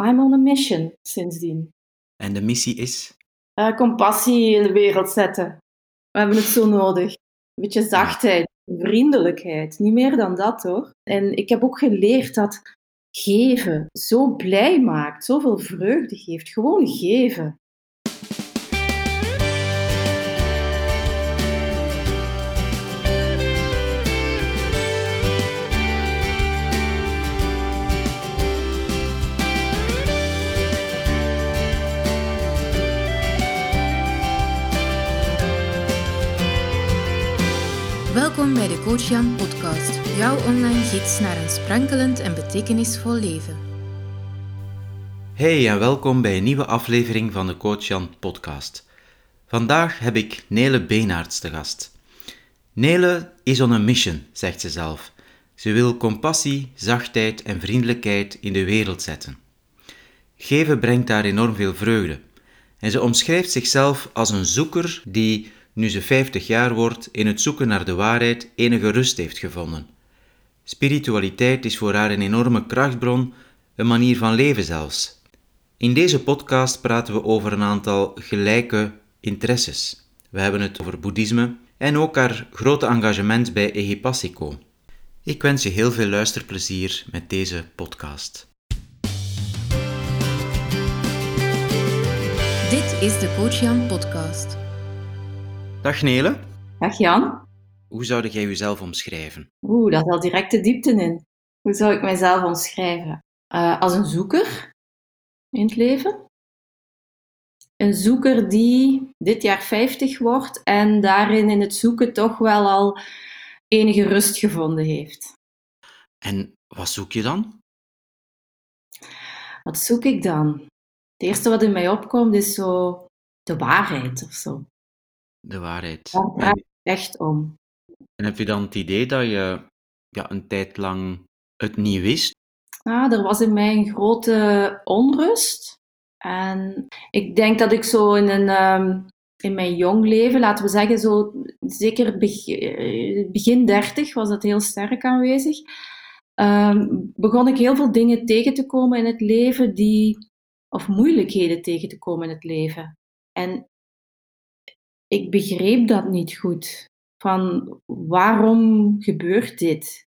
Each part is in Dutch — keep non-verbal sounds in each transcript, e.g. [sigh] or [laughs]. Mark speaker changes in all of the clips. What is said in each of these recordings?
Speaker 1: I'm on a mission sindsdien.
Speaker 2: En de missie is?
Speaker 1: Uh, compassie in de wereld zetten. We hebben het zo nodig. Een beetje zachtheid, vriendelijkheid. Niet meer dan dat hoor. En ik heb ook geleerd dat geven zo blij maakt, zoveel vreugde geeft. Gewoon geven.
Speaker 3: Welkom bij de Coach Jan podcast, jouw online gids naar een sprankelend en betekenisvol leven.
Speaker 2: Hey en welkom bij een nieuwe aflevering van de Coach Jan podcast. Vandaag heb ik Nele Beenaerts te gast. Nele is on a mission, zegt ze zelf. Ze wil compassie, zachtheid en vriendelijkheid in de wereld zetten. Geven brengt haar enorm veel vreugde. En ze omschrijft zichzelf als een zoeker die nu ze 50 jaar wordt, in het zoeken naar de waarheid enige rust heeft gevonden. Spiritualiteit is voor haar een enorme krachtbron, een manier van leven zelfs. In deze podcast praten we over een aantal gelijke interesses. We hebben het over boeddhisme en ook haar grote engagement bij Egipassico. Ik wens je heel veel luisterplezier met deze podcast.
Speaker 3: Dit is de Coach podcast.
Speaker 2: Dag Nele.
Speaker 1: Dag Jan.
Speaker 2: Hoe zou jij jezelf omschrijven?
Speaker 1: Oeh, dat is al direct de diepte in. Hoe zou ik mijzelf omschrijven? Uh, als een zoeker in het leven. Een zoeker die dit jaar 50 wordt en daarin in het zoeken toch wel al enige rust gevonden heeft.
Speaker 2: En wat zoek je dan?
Speaker 1: Wat zoek ik dan? Het eerste wat in mij opkomt is zo de waarheid of zo
Speaker 2: de waarheid.
Speaker 1: Daar draait het echt om.
Speaker 2: En heb je dan het idee dat je ja, een tijd lang het niet wist?
Speaker 1: Ah, er was in mij een grote onrust. En ik denk dat ik zo in, een, ehm, in mijn jong leven, laten we zeggen, zo zeker begin, begin 30 was dat heel sterk aanwezig. Um, begon ik heel veel dingen tegen te komen in het leven die, of moeilijkheden tegen te komen in het leven. En ik begreep dat niet goed. Van waarom gebeurt dit?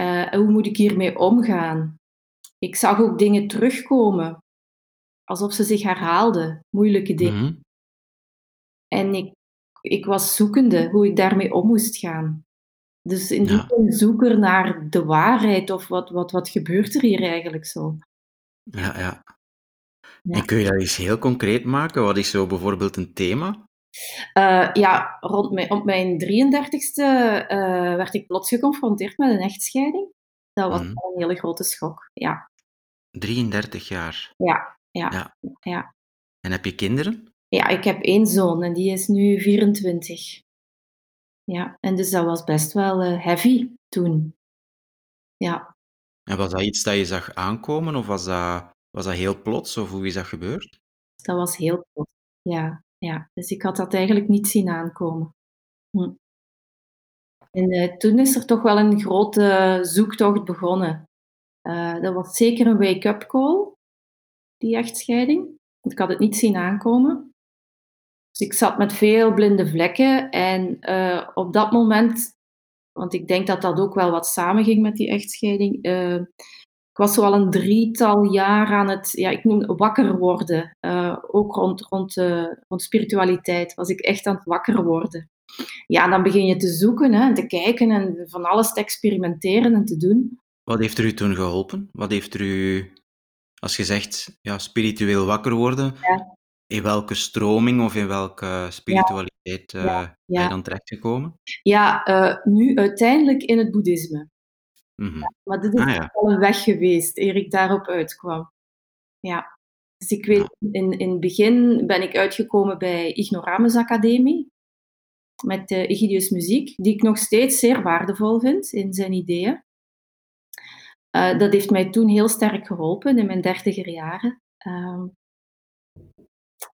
Speaker 1: Uh, hoe moet ik hiermee omgaan? Ik zag ook dingen terugkomen, alsof ze zich herhaalden, moeilijke dingen. Mhm. En ik, ik was zoekende hoe ik daarmee om moest gaan. Dus in die zin zoeker naar de waarheid of wat, wat, wat gebeurt er hier eigenlijk zo.
Speaker 2: Ja, ja. ja. En kun je dat eens heel concreet maken? Wat is zo bijvoorbeeld een thema?
Speaker 1: Uh, ja, rond mijn, op mijn 33ste uh, eh, werd ik plots geconfronteerd met een echtscheiding. Dat was mm. een hele grote schok, ja.
Speaker 2: 33 jaar?
Speaker 1: Ja, ja, ja, ja.
Speaker 2: En heb je kinderen?
Speaker 1: Ja, ik heb één zoon en die is nu 24. Ja, en dus dat was best wel uh, heavy toen. Ja.
Speaker 2: En was dat iets dat je zag aankomen of was dat, was dat heel plots of hoe is dat gebeurd?
Speaker 1: Dat was heel plots, ja ja. Dus ik had dat eigenlijk niet zien aankomen. Hm. En uh, toen is er toch wel een grote zoektocht begonnen. Uh, dat was zeker een wake-up call, die echtscheiding. Ik had het niet zien aankomen. Dus ik zat met veel blinde vlekken. En uh, op dat moment, want ik denk dat dat ook wel wat samenging met die echtscheiding, ik was zo al een drietal jaar aan het, ja, ik noem wakker worden. Uh, ook rond, rond, uh, rond spiritualiteit was ik echt aan het wakker worden. Ja, dan begin je te zoeken hè, te kijken en van alles te experimenteren en te doen.
Speaker 2: Wat heeft er u toen geholpen? Wat heeft er u, als je zegt, ja, spiritueel wakker worden, ja. in welke stroming of in welke spiritualiteit ja. Ja. ben je dan terechtgekomen?
Speaker 1: Ja, nu uiteindelijk in het boeddhisme. Mhm. maar dit is ah, al een weg geweest, eer ik daarop uitkwam. Ja. Dus ik weet, in, in het begin ben ik uitgekomen bij Ignoramus Academie, met uh, Egidius Muziek, die ik nog steeds zeer waardevol vind in zijn ideeën. Uh, dat heeft mij toen heel sterk geholpen in mijn dertiger jaren. Um,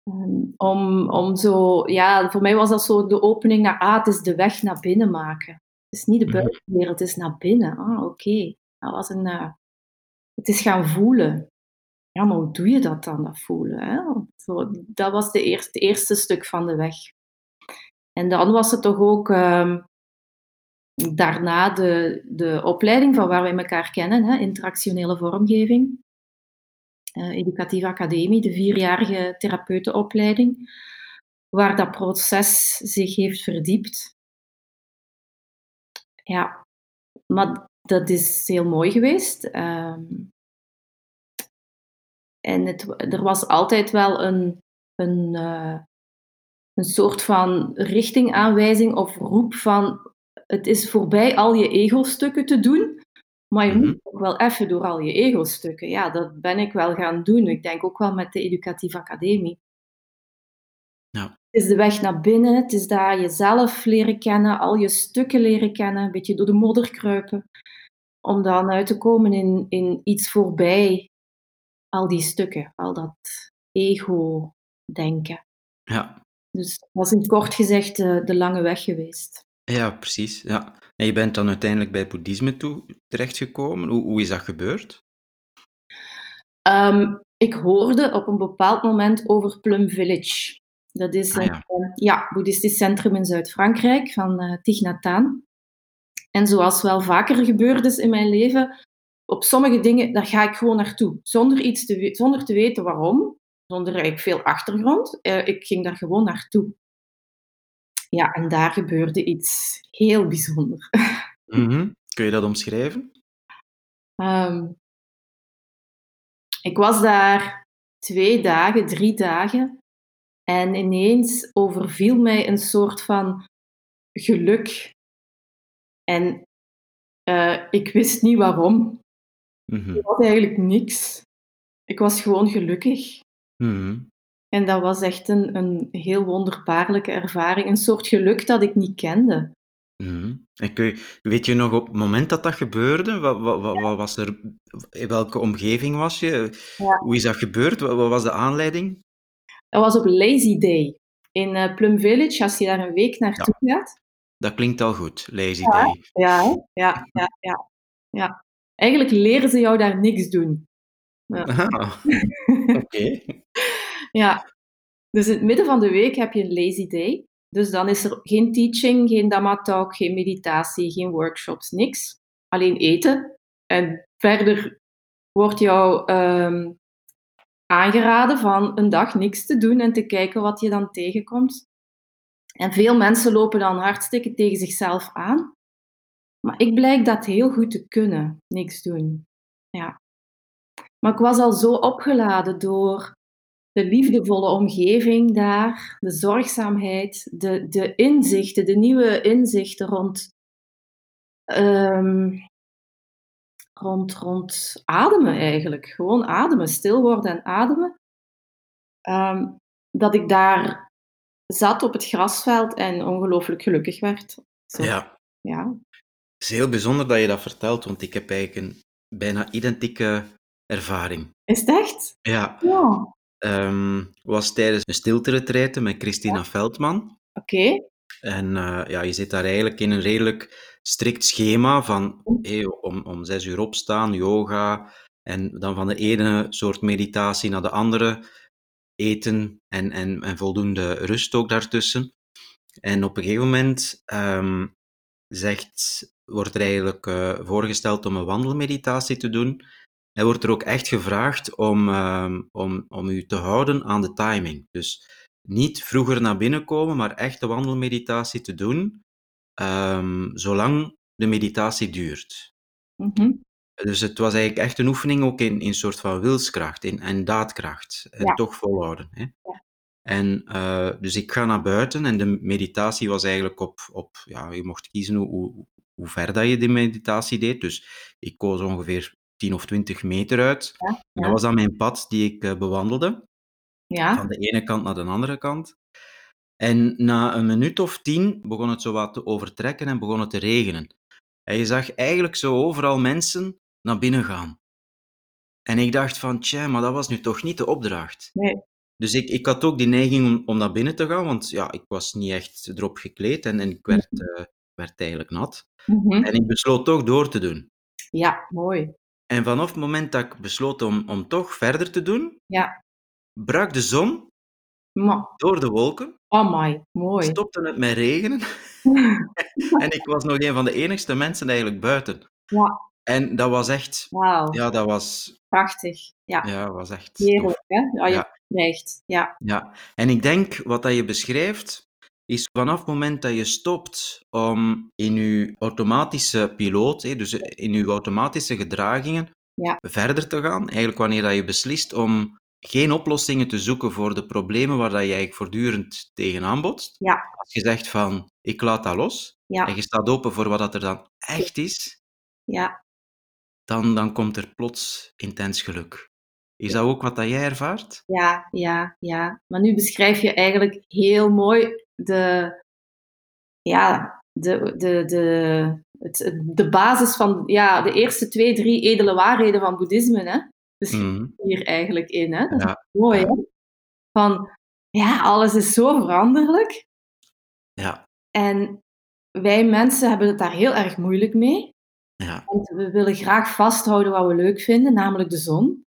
Speaker 1: um, om, om zo, ja, voor mij was dat zo de opening naar, ah, het is de weg naar binnen maken. Het is niet de mhm. buitenwereld, het is naar binnen. Ah, oké. Dat was een... Uh, het is gaan voelen. ja, maar hoe doe je dat dan, dat voelen? Hè? Zo, dat was de eerste, het eerste stuk van de weg. En dan was het toch ook ehm, daarna de, de opleiding van waar wij elkaar kennen, hè, interactionele vormgeving. Uh, educatieve academie, de vierjarige therapeutenopleiding, waar dat proces zich heeft verdiept. Ja, maar dat is heel mooi geweest. Um, en het, er was altijd wel een, een, uh, een soort van richtingaanwijzing of roep van het is voorbij al je ego-stukken te doen, maar je moet mhm. ook wel even door al je ego-stukken. Ja, dat ben ik wel gaan doen. Ik denk ook wel met de Educatieve Academie.
Speaker 2: Ja.
Speaker 1: Is de weg naar binnen, het is daar jezelf leren kennen, al je stukken leren kennen, een beetje door de modder kruipen, om dan uit te komen in, in iets voorbij al die stukken, al dat ego-denken.
Speaker 2: Ja.
Speaker 1: Dus dat was in kort gezegd de, de lange weg geweest.
Speaker 2: Ja, precies. Ja. En je bent dan uiteindelijk bij boeddhisme toe terechtgekomen. Hoe, hoe is dat gebeurd?
Speaker 1: Um, ik hoorde op een bepaald moment over Plum Village. Dat is ah, ja. een ja, boeddhistisch centrum in Zuid-Frankrijk van uh, Thich Nhat Hanh. En zoals wel vaker gebeurd is in mijn leven, op sommige dingen, daar ga ik gewoon naartoe. Zonder, iets te, zonder te weten waarom, zonder eigenlijk veel achtergrond. Uh, ik ging daar gewoon naartoe. Ja, en daar gebeurde iets heel bijzonders. [laughs]
Speaker 2: Mm Kun je dat omschrijven?
Speaker 1: Um, ik was daar twee dagen, drie dagen. En ineens overviel mij een soort van geluk. En uh, ik wist niet waarom. Mm Ik had eigenlijk niks. Ik was gewoon gelukkig.
Speaker 2: Mm
Speaker 1: en dat was echt een, een heel wonderbaarlijke ervaring. Een soort geluk dat ik niet kende.
Speaker 2: Mm En kun je, weet je nog op het moment dat dat gebeurde? Wat, wat, wat, wat was er, in welke omgeving was je? Ja. Hoe is dat gebeurd? Wat, was de aanleiding?
Speaker 1: Dat was op Lazy Day in uh, Plum Village, als je daar een week naartoe gaat.
Speaker 2: Dat klinkt al goed, Lazy Day.
Speaker 1: Ja, ja, ja, ja, ja. Eigenlijk leren ze jou daar niks doen.
Speaker 2: Ja. [laughs] Oké.
Speaker 1: Ja, dus in het midden van de week heb je een lazy day. Dus dan is er geen teaching, geen dhamma talk, geen meditatie, geen workshops, niks. Alleen eten. En verder wordt jou um, aangeraden van een dag niks te doen en te kijken wat je dan tegenkomt. En veel mensen lopen dan hartstikke tegen zichzelf aan. Maar ik blijk dat heel goed te kunnen, niks doen. Ja. Maar ik was al zo opgeladen door de liefdevolle omgeving daar, de zorgzaamheid, de, de inzichten, de nieuwe inzichten rond, um, rond, rond ademen eigenlijk. Gewoon ademen, stil worden en ademen. Um, dat ik daar zat op het grasveld en ongelooflijk gelukkig werd.
Speaker 2: Zo. Ja.
Speaker 1: ja.
Speaker 2: Het is heel bijzonder dat je dat vertelt, want ik heb eigenlijk een bijna identieke ervaring.
Speaker 1: Is het echt?
Speaker 2: Ja.
Speaker 1: ja.
Speaker 2: Um, was tijdens een stilteretraite met Christina Veldman.
Speaker 1: Oké.
Speaker 2: En uh, ja, je zit daar eigenlijk in een redelijk strikt schema van hey, om, om zes uur opstaan, yoga, en dan van de ene soort meditatie naar de andere, eten en, en, en voldoende rust ook daartussen. En op een gegeven moment um, zegt, wordt er eigenlijk uh, voorgesteld om een wandelmeditatie te doen. Hij wordt er ook echt gevraagd om, uh, om, om u te houden aan de timing. Dus niet vroeger naar binnen komen, maar echt de wandelmeditatie te doen, um, zolang de meditatie duurt.
Speaker 1: Mm -hmm.
Speaker 2: Dus het was eigenlijk echt een oefening ook in een soort van wilskracht in, en daadkracht. En ja. toch volhouden. Hè?
Speaker 1: Ja.
Speaker 2: En uh, dus ik ga naar buiten en de meditatie was eigenlijk op, op ja, je mocht kiezen hoe, hoe, hoe ver dat je de meditatie deed. Dus ik koos ongeveer 10 of 20 meter uit.
Speaker 1: Ja, ja.
Speaker 2: Dat was dan mijn pad die ik uh, bewandelde.
Speaker 1: Ja.
Speaker 2: Van de ene kant naar de andere kant. En na een minuut of tien begon het zo wat te overtrekken en begon het te regenen. En je zag eigenlijk zo overal mensen naar binnen gaan. En ik dacht van, tja, maar dat was nu toch niet de opdracht.
Speaker 1: Nee.
Speaker 2: Dus ik, ik had ook die neiging om, om naar binnen te gaan, want ja, ik was niet echt erop gekleed en, en ik werd, uh, werd eigenlijk nat.
Speaker 1: Mm -hmm.
Speaker 2: En ik besloot toch door te doen.
Speaker 1: Ja, mooi.
Speaker 2: En vanaf het moment dat ik besloot om, om toch verder te doen,
Speaker 1: Ja.
Speaker 2: Brak de zon
Speaker 1: Ma,
Speaker 2: door de wolken,
Speaker 1: amai, mooi.
Speaker 2: stopte het met regenen [laughs] en ik was nog een van de enigste mensen eigenlijk buiten.
Speaker 1: Ja,
Speaker 2: En dat was echt,
Speaker 1: wauw,
Speaker 2: ja, dat was,
Speaker 1: prachtig. Ja,
Speaker 2: ja, was echt
Speaker 1: heerlijk, hè? Ja, je
Speaker 2: Ja.
Speaker 1: krijgt. Ja,
Speaker 2: Ja, en ik denk wat dat je beschrijft, is vanaf het moment dat je stopt om in je automatische piloot, hè, dus in je automatische gedragingen,
Speaker 1: Ja.
Speaker 2: verder te gaan. Eigenlijk wanneer dat je beslist om geen oplossingen te zoeken voor de problemen waar dat je eigenlijk voortdurend tegenaan botst.
Speaker 1: Ja.
Speaker 2: Als je zegt van, ik laat dat los,
Speaker 1: ja,
Speaker 2: en je staat open voor wat dat er dan echt is,
Speaker 1: ja.
Speaker 2: dan, dan komt er plots intens geluk. Is dat ook wat dat jij ervaart?
Speaker 1: Ja, ja, ja. Maar nu beschrijf je eigenlijk heel mooi de, ja, de, de, de, het, het- de basis van ja, de eerste twee, drie edele waarheden van boeddhisme. Hè? Beschrijf
Speaker 2: Mhm.
Speaker 1: hier eigenlijk in. Hè? Dat is
Speaker 2: Ja,
Speaker 1: mooi. Hè? Van ja, alles is zo veranderlijk.
Speaker 2: ja,
Speaker 1: En wij mensen hebben het daar heel erg moeilijk mee.
Speaker 2: ja.
Speaker 1: Want we willen graag vasthouden wat we leuk vinden, namelijk de zon.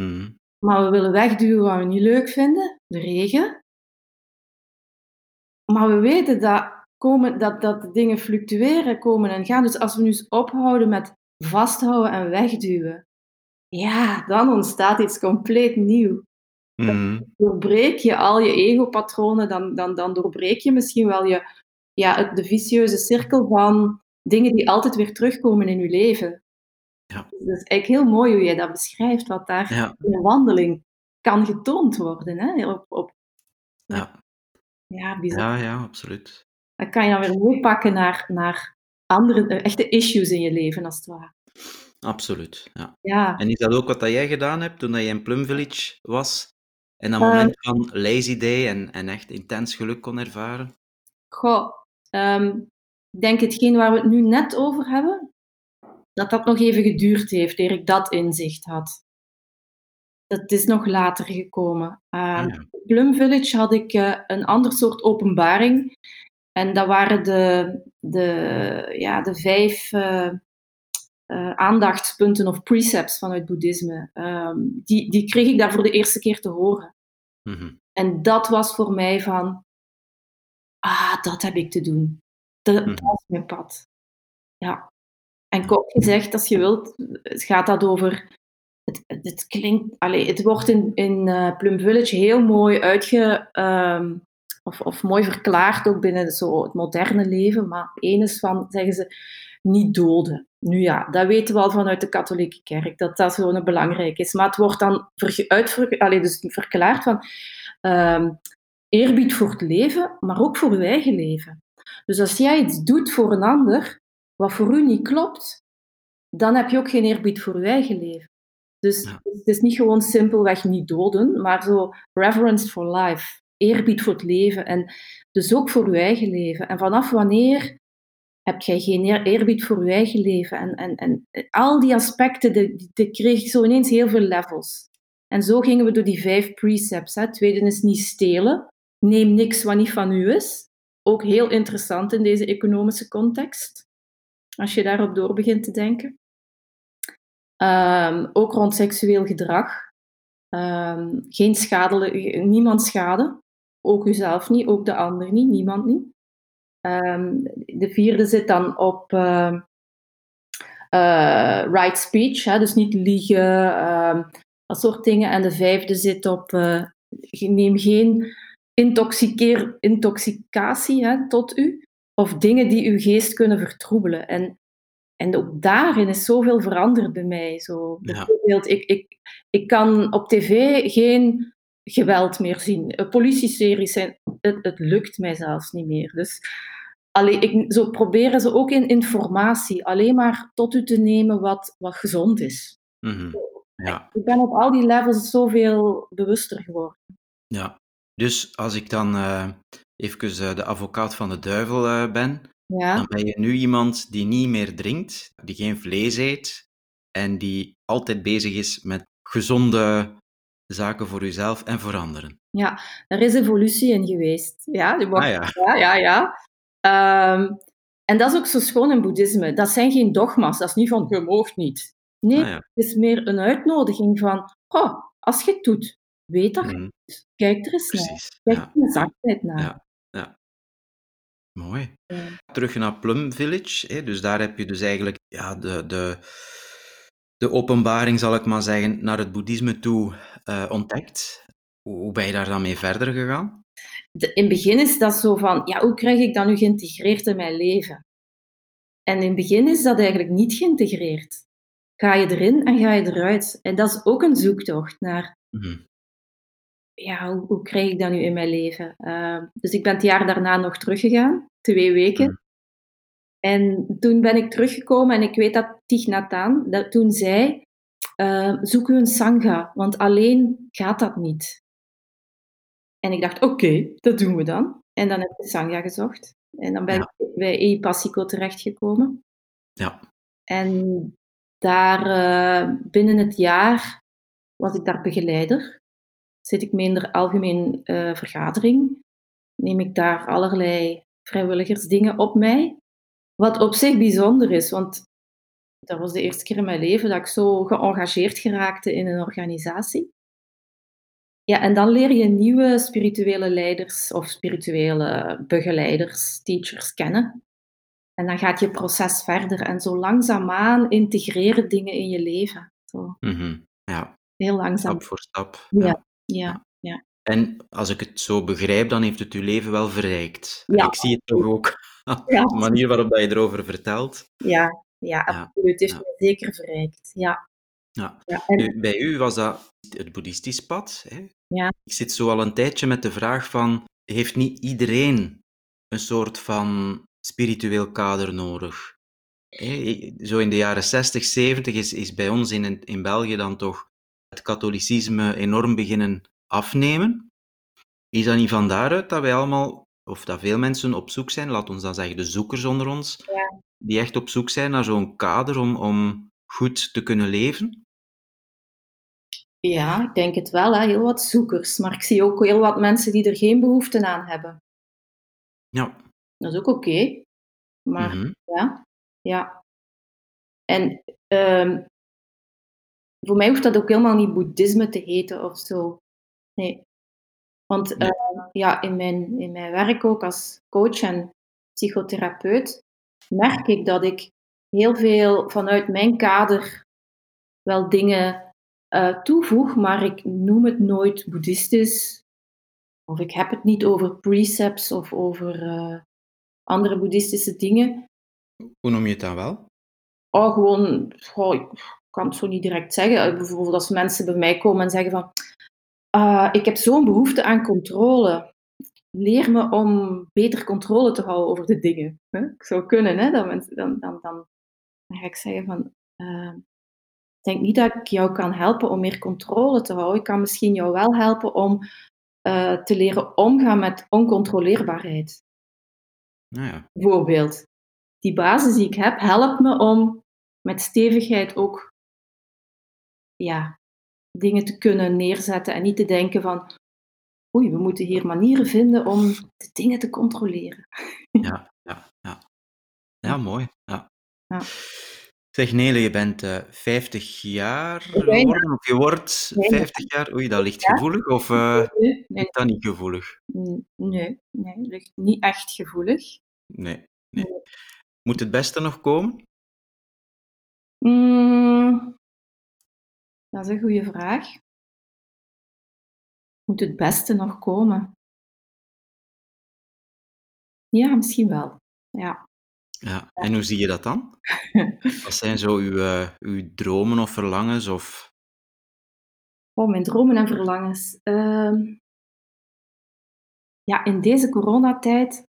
Speaker 2: Mhm.
Speaker 1: Maar we willen wegduwen wat we niet leuk vinden, de regen. Maar we weten dat, komen, dat, dat de dingen fluctueren, komen en gaan. Dus als we nu eens ophouden met vasthouden en wegduwen, ja, dan ontstaat iets compleet nieuw.
Speaker 2: Mhm.
Speaker 1: Doorbreek je al je ego-patronen, dan, dan, dan doorbreek je misschien wel je, ja, het, de vicieuze cirkel van dingen die altijd weer terugkomen in je leven.
Speaker 2: Ja.
Speaker 1: Dus dat is eigenlijk heel mooi hoe jij dat beschrijft, wat daar
Speaker 2: Ja,
Speaker 1: in een wandeling kan getoond worden. Hè? Op, op,
Speaker 2: ja,
Speaker 1: ja, bijzonder.
Speaker 2: ja, ja, absoluut.
Speaker 1: Dat kan je dan weer mooi pakken naar, naar andere, echte issues in je leven, als het ware.
Speaker 2: Absoluut, ja.
Speaker 1: Ja,
Speaker 2: En is dat ook wat dat jij gedaan hebt toen je in Plum Village was? En dat
Speaker 1: Eh.
Speaker 2: moment van lazy day en, en echt intens geluk kon ervaren?
Speaker 1: goh. ehm, ik denk hetgeen waar we het nu net over hebben, dat dat nog even geduurd heeft, eer ik dat inzicht had. Dat is nog later gekomen. Ehm,
Speaker 2: Ah, ja.
Speaker 1: in Plum Village had ik eh, een ander soort openbaring. En dat waren de, de, ja, de vijf eh, aandachtspunten of precepts vanuit boeddhisme. Ehm, die, die kreeg ik daar voor de eerste keer te horen.
Speaker 2: Mhm.
Speaker 1: En dat was voor mij van, ah, dat heb ik te doen. Dat,
Speaker 2: Mhm.
Speaker 1: dat is mijn pad. Ja. En kort gezegd, als je wilt, gaat dat over. Het, het, klinkt, allee, het wordt in, in eh, Plum Village heel mooi uitge. ehm, of, of mooi verklaard ook binnen zo het moderne leven. Maar één is van, zeggen ze, niet doden. Nu ja, dat weten we al vanuit de katholieke kerk, dat dat zo'n belangrijk is. Maar het wordt dan uitver, allee, dus verklaard van ehm, eerbied voor het leven, maar ook voor je eigen leven. Dus als jij iets doet voor een ander, wat voor u niet klopt, dan heb je ook geen eerbied voor je eigen leven. Dus
Speaker 2: Ja.
Speaker 1: het is niet gewoon simpelweg niet doden, maar zo reverence for life, eerbied voor het leven en dus ook voor je eigen leven. En vanaf wanneer heb jij geen eer- eerbied voor je eigen leven? En, en, en al die aspecten, die, die kreeg zo ineens heel veel levels. En zo gingen we door die vijf precepts. Hè. Tweede is niet stelen. Neem niks wat niet van u is. Ook heel interessant in deze economische context. Als je daarop door begint te denken. Ehm, ook rond seksueel gedrag. Ehm, geen niemand schade. Ook uzelf niet, ook de ander niet, niemand niet. Ehm, de vierde zit dan op ehm, eh, right speech, hè, dus niet liegen, ehm, dat soort dingen. En de vijfde zit op eh, neem geen intoxiceer, intoxicatie hè, tot u, of dingen die uw geest kunnen vertroebelen. En, en ook daarin is zoveel veranderd bij mij. Zo,
Speaker 2: Ja.
Speaker 1: bijvoorbeeld, ik, ik, ik kan op tv geen geweld meer zien. Eh, Politieseries zijn, het, het lukt mij zelfs niet meer. Dus allee, ik, zo proberen ze ook in informatie alleen maar tot u te nemen wat, wat gezond is.
Speaker 2: Mhm. Ja,
Speaker 1: Ik ben op al die levels zoveel bewuster geworden.
Speaker 2: ja. Dus als ik dan eh even eh, de advocaat van de duivel eh, ben,
Speaker 1: Ja,
Speaker 2: dan ben je nu iemand die niet meer drinkt, die geen vlees eet en die altijd bezig is met gezonde zaken voor jezelf en voor anderen.
Speaker 1: er is evolutie in geweest. Ja, je mag,
Speaker 2: Ah ja,
Speaker 1: ja, ja. ja. Ehm, en dat is ook zo schoon in boeddhisme. Dat zijn geen dogma's. Dat is niet van, je moogt niet. Nee,
Speaker 2: Ah, ja.
Speaker 1: het is meer een uitnodiging van, oh, als je het doet, weet dat doet. Kijk er eens naar. Kijk
Speaker 2: Ja.
Speaker 1: er altijd naar.
Speaker 2: Ja. Ja. Mooi. Terug naar Plum Village. Hè? Dus daar heb je dus eigenlijk ja, de, de, de openbaring, zal ik maar zeggen, naar het boeddhisme toe eh, ontdekt. Hoe ben je daar dan mee verder gegaan?
Speaker 1: De- in het begin is dat zo van, ja, hoe krijg ik dat nu geïntegreerd in mijn leven? En in het begin is dat eigenlijk niet geïntegreerd. Ga je erin en ga je eruit. En dat is ook een zoektocht naar,
Speaker 2: Mhm.
Speaker 1: ja, hoe, hoe krijg ik dat nu in mijn leven? Uh, dus ik ben het jaar daarna nog teruggegaan, twee weken.
Speaker 2: Mhm.
Speaker 1: En toen ben ik teruggekomen en ik weet dat Thich Nhat dat toen zei, uh, zoek u een sangha, want alleen gaat dat niet. En ik dacht, oké, okay, dat doen we dan. En dan heb ik sangha gezocht. En dan ben
Speaker 2: Ja.
Speaker 1: ik bij E. Passico terechtgekomen.
Speaker 2: Ja.
Speaker 1: En daar uh, binnen het jaar was ik daar begeleider. Zit ik mee in de algemeen uh, vergadering. Neem ik daar allerlei vrijwilligersdingen op mij. Wat op zich bijzonder is, want dat was de eerste keer in mijn leven dat ik zo geëngageerd geraakte in een organisatie. Ja, en dan leer je nieuwe spirituele leiders of spirituele begeleiders, teachers kennen. En dan gaat je proces verder en zo langzaamaan integreren dingen in je leven. Zo.
Speaker 2: Mm -hmm. Ja.
Speaker 1: Heel langzaam.
Speaker 2: Stap voor stap.
Speaker 1: Ja, ja, ja. ja.
Speaker 2: En als ik het zo begrijp, dan heeft het uw leven wel verrijkt.
Speaker 1: Ja.
Speaker 2: Ik zie het toch ook, [laughs]
Speaker 1: Ja.
Speaker 2: de manier waarop dat je erover vertelt.
Speaker 1: Ja, ja, absoluut. Het heeft mij zeker verrijkt. Ja.
Speaker 2: Ja.
Speaker 1: En,
Speaker 2: bij u was dat het boeddhistisch pad. Hè?
Speaker 1: Ja.
Speaker 2: Ik zit zo al een tijdje met de vraag van, heeft niet iedereen een soort van spiritueel kader nodig? Zo in de jaren 60, 70 is, is bij ons in, in België dan toch het katholicisme enorm beginnen afnemen. Is dat niet van daaruit dat wij allemaal, of dat veel mensen op zoek zijn, laat ons dan zeggen de zoekers onder ons,
Speaker 1: Ja.
Speaker 2: die echt op zoek zijn naar zo'n kader om, om goed te kunnen leven?
Speaker 1: Ja, ik denk het wel. Hè. Heel wat zoekers. Maar ik zie ook heel wat mensen die er geen behoefte aan hebben.
Speaker 2: Ja.
Speaker 1: Dat is ook oké. Maar
Speaker 2: Mhm.
Speaker 1: ja, ja. En ehm, voor mij hoeft dat ook helemaal niet boeddhisme te heten of zo. Nee. Want
Speaker 2: Nee.
Speaker 1: eh, ja, in, mijn, in mijn werk ook als coach en psychotherapeut merk ik dat ik heel veel vanuit mijn kader wel dingen eh, toevoeg, maar ik noem het nooit boeddhistisch. Of ik heb het niet over precepts of over eh, andere boeddhistische dingen.
Speaker 2: Hoe noem je het dan wel?
Speaker 1: Oh, gewoon, goh, ik kan het zo niet direct zeggen. Eh, Bijvoorbeeld als mensen bij mij komen en zeggen van, "Ah, ik heb zo'n behoefte aan controle. Leer me om beter controle te houden over de dingen. Hè? Ik zou kunnen, hè? Dan, dan, dan, dan, dan ga ik zeggen van, denk niet dat ik jou kan helpen om meer controle te houden. Ik kan misschien jou wel helpen om eh, te leren omgaan met oncontroleerbaarheid
Speaker 2: Nou ja.
Speaker 1: bijvoorbeeld, die basis die ik heb, helpt me om met stevigheid ook ja, dingen te kunnen neerzetten en niet te denken van oei, we moeten hier manieren vinden om de dingen te controleren.
Speaker 2: Ja, ja, ja. Ja, mooi. Ja.
Speaker 1: Ja.
Speaker 2: Zeg Nele, je bent eh 50 jaar geworden, of je wordt
Speaker 1: Bijna.
Speaker 2: 50 jaar. Oei, dat ligt gevoelig, of eh
Speaker 1: Nee, nee,
Speaker 2: ligt dat niet gevoelig?
Speaker 1: nee, nee, dat ligt niet echt gevoelig.
Speaker 2: Nee, nee. Moet het beste nog komen?
Speaker 1: Mm, dat is een goede vraag. Moet het beste nog komen? Ja, misschien wel. Ja.
Speaker 2: Ja. En hoe zie je dat dan? [laughs] Wat zijn zo uw, eh, uw dromen of verlangens? Of...
Speaker 1: Oh, mijn dromen en verlangens. Ehm, ja, in deze coronatijd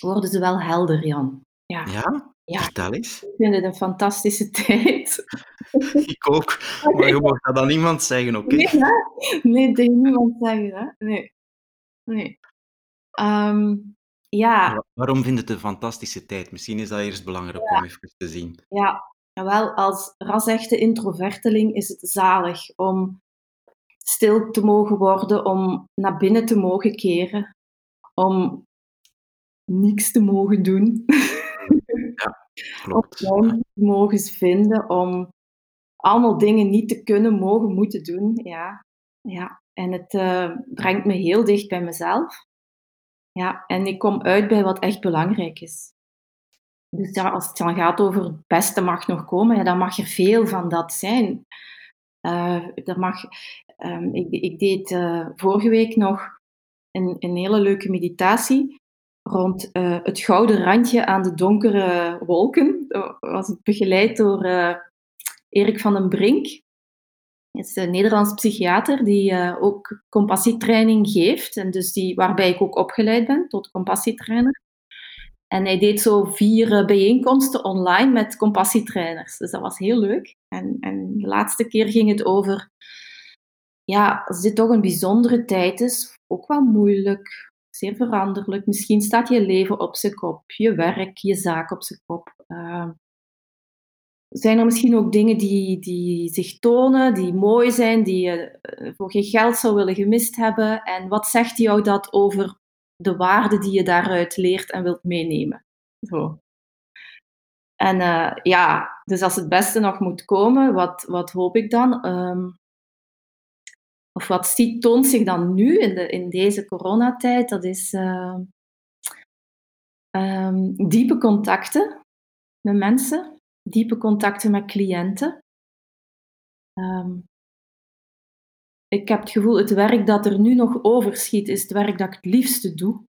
Speaker 1: worden ze wel helder, Jan. Ja,
Speaker 2: Ja?
Speaker 1: Ja.
Speaker 2: Vertel eens.
Speaker 1: ik vind het een fantastische [laughs] tijd. [laughs]
Speaker 2: Ik ook. Maar je mag dat aan niemand zeggen, oké?
Speaker 1: Nee, hè? nee, tegen niemand zeggen, hè? Nee. Nee. Ehm, ja,
Speaker 2: Wa- Waarom vind je het een fantastische tijd? Misschien is dat eerst belangrijk om even te zien.
Speaker 1: ja, wel als ras-echte introverteling is het zalig om stil te mogen worden, om naar binnen te mogen keren, om niks te mogen doen. [laughs]
Speaker 2: Klopt.
Speaker 1: om ruimte te mogen vinden om allemaal dingen niet te kunnen, mogen, moeten doen. Ja, ja. En het uh, brengt me heel dicht bij mezelf. Ja, en ik kom uit bij wat echt belangrijk is. Dus ja, als het dan gaat over het beste mag nog komen, ja, dan mag er veel van dat zijn. Uh, dat mag, um, ik, ik, deed uh, vorige week nog een, een, hele leuke meditatie rond uh, het gouden randje aan de donkere wolken. Dat was begeleid door Erik van den Brink. Is een Nederlands psychiater die ook compassietraining geeft. En dus die, waarbij ik ook opgeleid ben tot compassietrainer. En hij deed zo vier eh, bijeenkomsten online met compassietrainers. Dus dat was heel leuk. En, en de laatste keer ging het over, ja, als dit toch een bijzondere tijd is, ook wel moeilijk, zeer veranderlijk. Misschien staat je leven op zijn kop, je werk, je zaak op zijn kop. Uh, zijn er misschien ook dingen die, die zich tonen, die mooi zijn, die je eh, voor geen geld zou willen gemist hebben? En wat zegt jou dat over de waarde die je daaruit leert en wilt meenemen. En uh, ja, dus als het beste nog moet komen, wat, wat hoop ik dan? Um, of wat ziet, toont zich dan nu in, de, in deze coronatijd? Dat is uh, um, diepe contacten met mensen, diepe contacten met cliënten. Um, ik heb het gevoel, het werk dat er nu nog overschiet, is het werk dat ik het liefste doe.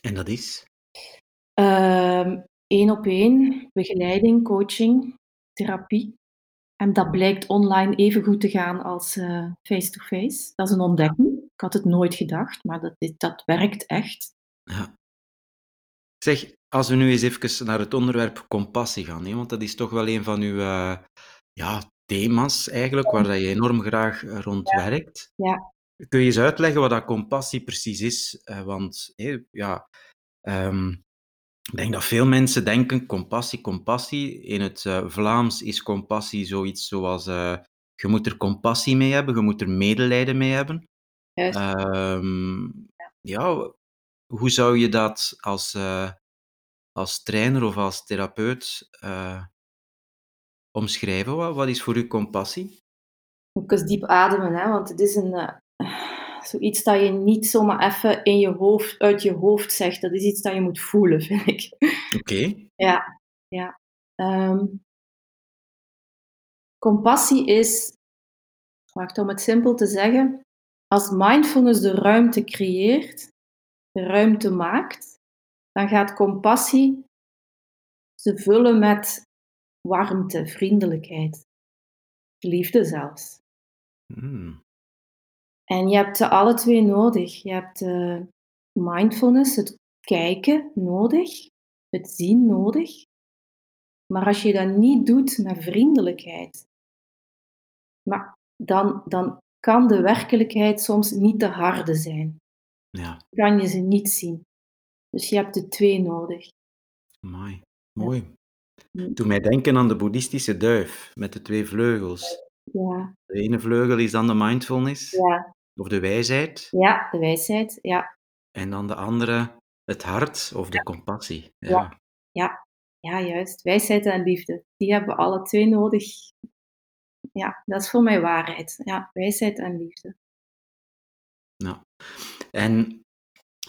Speaker 2: En dat is?
Speaker 1: Eén op één, begeleiding, coaching, therapie. En dat blijkt online even goed te gaan als eh, face-to-face. Dat is een ontdekking. Ik had het nooit gedacht, maar dat, dat werkt echt. Ja.
Speaker 2: Zeg, als we nu eens even naar het onderwerp compassie gaan, hè, want dat is toch wel een van uw uh, ja, thema's eigenlijk, waar dat je enorm graag eh, rond werkt. Ja. Kun je eens uitleggen wat dat compassie precies is? Uh, want ja, um, ik denk dat veel mensen denken compassie, compassie. In het Vlaams is compassie zoiets zoals je moet er compassie mee hebben, je moet er medelijden mee hebben. Ja. ja. hoe zou je dat als, als trainer of als therapeut omschrijven? Wat, wat is voor u compassie?
Speaker 1: Ook eens diep ademen, hè? want het is een, uh, zoiets dat je niet zomaar even in je hoofd, uit je hoofd zegt. Dat is iets dat je moet voelen, [laughs] vind ik.
Speaker 2: Oké.
Speaker 1: Ja, ja. Um, compassie is, wacht om het simpel te zeggen, als mindfulness de ruimte creëert, de ruimte maakt, dan gaat compassie ze vullen met warmte, vriendelijkheid, liefde zelfs. Mm. En je hebt ze alle twee nodig. Je hebt uh, mindfulness, het kijken nodig, het zien nodig. Maar als je dat niet doet met vriendelijkheid, maar dan, dan kan de werkelijkheid soms niet te harde zijn. Ja. kan je ze niet zien. Dus je hebt de twee nodig.
Speaker 2: Mooi. Mooi. Doe mij denken aan de boeddhistische duif met de twee vleugels. Ja. De ene vleugel is dan de mindfulness, ja. of de wijsheid.
Speaker 1: Ja, de wijsheid, ja.
Speaker 2: En dan de andere, het hart of de compassie.
Speaker 1: Ja. ja. Ja. ja, juist. Wijsheid en liefde. Die hebben we alle twee nodig. Ja, dat is voor mij waarheid. Ja, wijsheid en liefde.
Speaker 2: Nou, en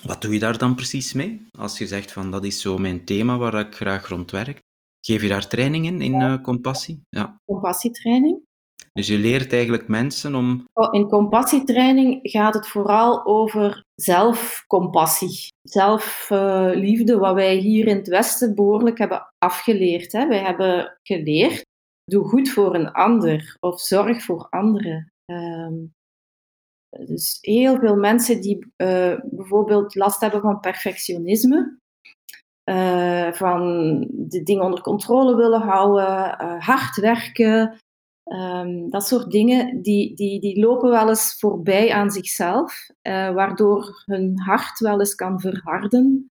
Speaker 2: wat doe je daar dan precies mee? Als je zegt van dat is zo mijn thema waar ik graag rond werk. Geef je daar trainingen in uh, compassie?
Speaker 1: Ja. Compassietraining.
Speaker 2: Dus je leert eigenlijk mensen om.
Speaker 1: Oh, in compassietraining gaat het vooral over zelfcompassie, zelfliefde, wat wij hier in het Westen behoorlijk hebben afgeleerd. Hè. Wij hebben geleerd: doe goed voor een ander of zorg voor anderen. Um, dus heel veel mensen die uh, bijvoorbeeld last hebben van perfectionisme, uh, van de dingen onder controle willen houden, uh, hard werken, um, dat soort dingen, die, die, die lopen wel eens voorbij aan zichzelf, waardoor hun hart wel eens kan verharden.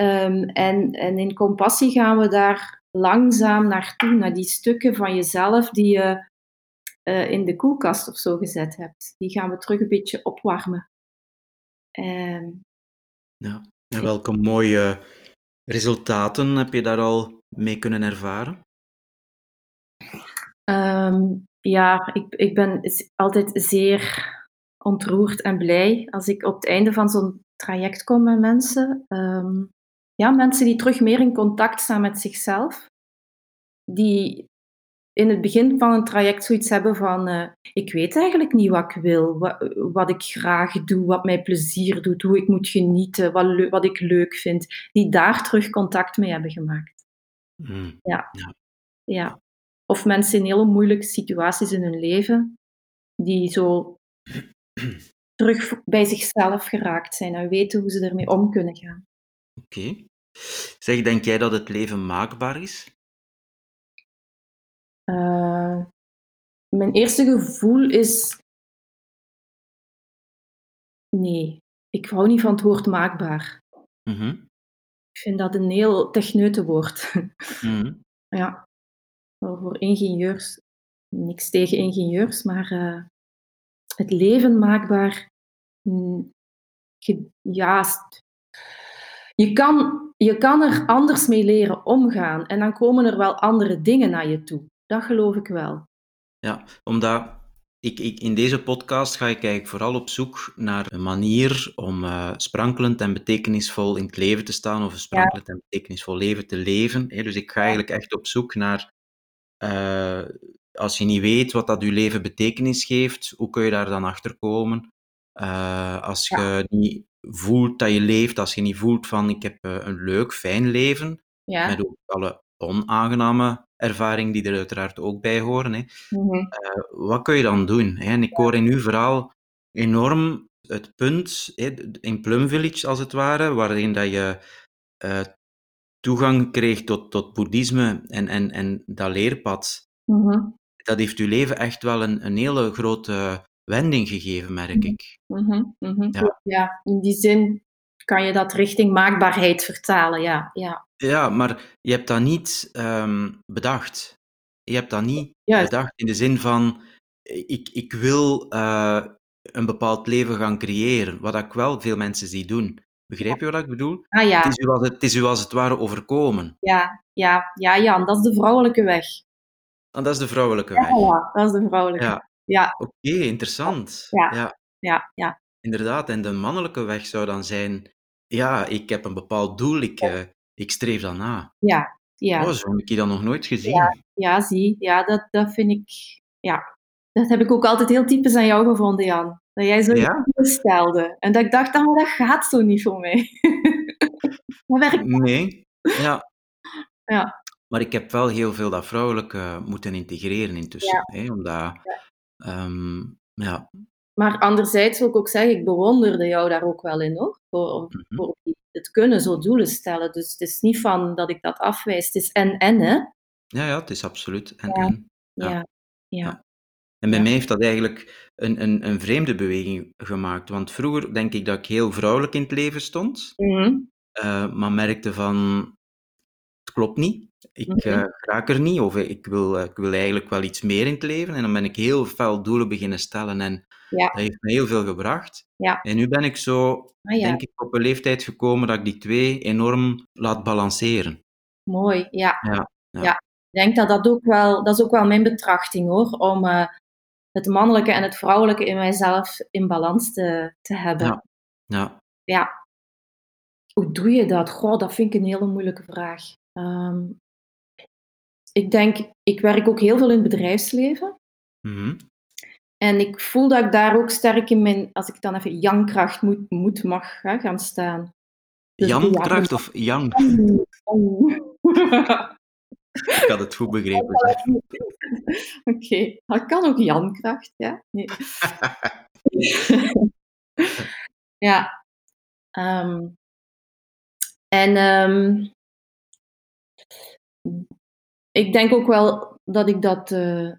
Speaker 1: Um, en, en in compassie gaan we daar langzaam naartoe, naar die stukken van jezelf die je in de koelkast of zo gezet hebt. Die gaan we terug een beetje opwarmen.
Speaker 2: Um, ja, en welke mooie resultaten heb je daar al mee kunnen ervaren?
Speaker 1: Ehm, ja, ik, ik ben altijd zeer ontroerd en blij als ik op het einde van zo'n traject kom met mensen. Ehm, ja, mensen die terug meer in contact staan met zichzelf. Die in het begin van een traject zoiets hebben van: uh, ik weet eigenlijk niet wat ik wil, wat, wat, ik graag doe, wat mij plezier doet, hoe ik moet genieten, wat, wat ik leuk vind. Die daar terug contact mee hebben gemaakt.
Speaker 2: Mm.
Speaker 1: Ja. ja. ja. Of mensen in hele moeilijke situaties in hun leven, die zo [clears throat] terug bij zichzelf geraakt zijn en weten hoe ze ermee om kunnen gaan.
Speaker 2: Oké. Zeg, denk jij dat het leven maakbaar is?
Speaker 1: Uh, mijn eerste gevoel is. Nee, ik hou niet van het woord maakbaar.
Speaker 2: Mm -hmm.
Speaker 1: Ik vind dat een heel techneute woord. [laughs]
Speaker 2: Mm -hmm.
Speaker 1: ja, voor ingenieurs, niks tegen ingenieurs, maar uh, het leven maakbaar. Ja, je kan, je kan er anders mee leren omgaan en dan komen er wel andere dingen naar je toe. Dat geloof ik wel.
Speaker 2: Ja, omdat ik, ik, in deze podcast ga ik eigenlijk vooral op zoek naar een manier om uh, sprankelend en betekenisvol in het leven te staan, of een sprankelend ja. en betekenisvol leven te leven. Hè. Dus ik ga eigenlijk echt op zoek naar, uh, als je niet weet wat dat je leven betekenis geeft, hoe kun je daar dan achter komen? Uh, als je ja. niet voelt dat je leeft, als je niet voelt van ik heb een leuk, fijn leven,
Speaker 1: ja.
Speaker 2: met ook alle onaangename ervaringen die er uiteraard ook bij horen. Hè.
Speaker 1: Mm -hmm.
Speaker 2: uh, wat kun je dan doen? Hè? En ik hoor in uw verhaal enorm het punt, hè, in Plum Village als het ware, waarin dat je uh, toegang kreeg tot, tot boeddhisme en, en, en dat leerpad.
Speaker 1: Mm -hmm.
Speaker 2: Dat heeft uw leven echt wel een, een hele grote wending gegeven, merk ik.
Speaker 1: Mm -hmm.
Speaker 2: Ja.
Speaker 1: ja, in die zin kan je dat richting maakbaarheid vertalen, ja. Ja,
Speaker 2: ja maar je hebt dat niet um, bedacht. Je hebt dat niet
Speaker 1: Juist.
Speaker 2: bedacht in de zin van, ik, ik wil uh, een bepaald leven gaan creëren, wat ik wel veel mensen zie doen. Begrijp je wat ik bedoel?
Speaker 1: Ah ja.
Speaker 2: Het is, u als het, het is u als het ware overkomen.
Speaker 1: Ja, ja, ja, Jan, dat is de vrouwelijke weg.
Speaker 2: En dat is de vrouwelijke
Speaker 1: Ja,
Speaker 2: weg.
Speaker 1: ja dat is de vrouwelijke
Speaker 2: Ja. Oké, interessant.
Speaker 1: Ja.
Speaker 2: ja.
Speaker 1: ja, ja.
Speaker 2: Inderdaad, en de mannelijke weg zou dan zijn, ja, ik heb een bepaald doel, ik, uh, ik streef dan na.
Speaker 1: Ja, ja.
Speaker 2: Oh, zo heb ik je dat nog nooit gezien.
Speaker 1: Ja, ja zie, ja, dat, dat vind ik, ja. Dat heb ik ook altijd heel typisch aan jou gevonden, Jan. Dat jij zo
Speaker 2: Ja?
Speaker 1: stelde. En dat ik dacht, ah, dat gaat zo niet voor mij. [laughs] dat werkt
Speaker 2: Nee, ja.
Speaker 1: Ja.
Speaker 2: Maar ik heb wel heel veel dat vrouwelijke moeten integreren intussen.
Speaker 1: Ja.
Speaker 2: Hè, omdat,
Speaker 1: Ja.
Speaker 2: ehm, ja,
Speaker 1: Maar anderzijds wil ik ook zeggen, ik bewonderde jou daar ook wel in, hoor. Voor,
Speaker 2: Mhm.
Speaker 1: voor het kunnen zo doelen stellen. Dus het is niet van dat ik dat afwijs. Het is en-en, hè.
Speaker 2: ja, ja, het is absoluut. En,
Speaker 1: Ja.
Speaker 2: en.
Speaker 1: Ja,
Speaker 2: Ja.
Speaker 1: ja.
Speaker 2: En bij
Speaker 1: Ja.
Speaker 2: mij heeft dat eigenlijk een, een, een vreemde beweging gemaakt. Want vroeger denk ik dat ik heel vrouwelijk in het leven stond,
Speaker 1: Mhm.
Speaker 2: eh, maar merkte van, het klopt niet. Ik
Speaker 1: Mhm.
Speaker 2: eh, raak er niet, of ik wil, eh, ik wil eigenlijk wel iets meer in het leven. En dan ben ik heel fel doelen beginnen stellen en
Speaker 1: Ja.
Speaker 2: dat heeft me heel veel gebracht.
Speaker 1: Ja.
Speaker 2: En nu ben ik zo,
Speaker 1: Ah, ja.
Speaker 2: denk ik, op een leeftijd gekomen dat ik die twee enorm laat balanceren.
Speaker 1: Mooi, ja.
Speaker 2: Ja.
Speaker 1: Ik denk dat dat ook wel, dat is ook wel mijn betrachting hoor, om eh, het mannelijke en het vrouwelijke in mijzelf in balans te, te hebben.
Speaker 2: Ja. Ja.
Speaker 1: Ja. Hoe doe je dat? Goh, dat vind ik een hele moeilijke vraag. Ehm, ik denk, ik werk ook heel veel in het bedrijfsleven.
Speaker 2: Mhm.
Speaker 1: En ik voel dat ik daar ook sterk in mijn, als ik dan even Jan-kracht moet, moet mag hè, gaan staan. Dus
Speaker 2: Jan-kracht of Jan? [laughs] Ik had het goed begrepen. [laughs]
Speaker 1: Oké, dat kan ook Jan-kracht, ja. Nee. [laughs] ja. Ehm, en ehm, ik denk ook wel dat ik dat eh,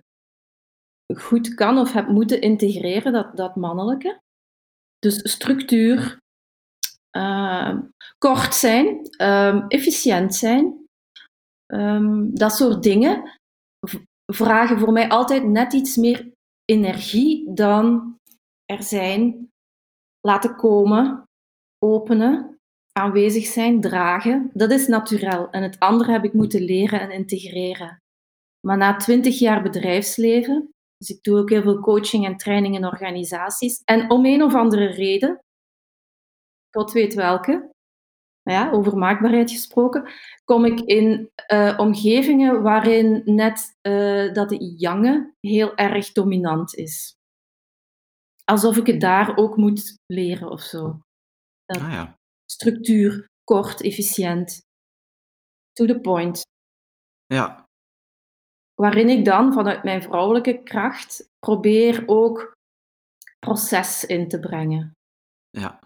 Speaker 1: goed kan of heb moeten integreren, dat, dat mannelijke. Dus structuur, ehm, kort zijn, ehm, efficiënt zijn, ehm, dat soort dingen vragen voor mij altijd net iets meer energie dan er zijn, laten komen, openen, aanwezig zijn, dragen. Dat is natuurlijk. En het andere heb ik moeten leren en integreren. Maar na twintig jaar bedrijfsleven, dus ik doe ook heel veel coaching en training in organisaties, en om een of andere reden, God weet welke, ja, over maakbaarheid gesproken, kom ik in uh, omgevingen waarin net uh, dat jonge heel erg dominant is. Alsof ik het daar ook moet leren of zo.
Speaker 2: Ah, ja.
Speaker 1: Structuur, kort, efficiënt, to the point.
Speaker 2: Ja.
Speaker 1: Waarin ik dan vanuit mijn vrouwelijke kracht probeer ook proces in te brengen.
Speaker 2: Ja.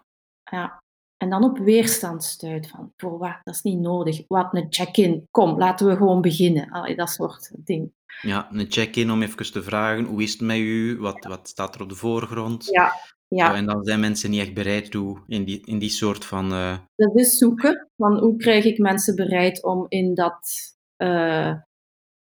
Speaker 1: Ja. En dan op weerstand stuit van, voor wat, dat is niet nodig. Wat, een check-in, kom, laten we gewoon beginnen. Allee, dat soort ding.
Speaker 2: Ja, een check-in om even te vragen, hoe is het met u? Wat, wat staat er op de voorgrond?
Speaker 1: Ja, ja.
Speaker 2: en dan zijn mensen niet echt bereid toe in die, in die soort van... Uh...
Speaker 1: Dat is zoeken, van hoe krijg ik mensen bereid om in dat uh,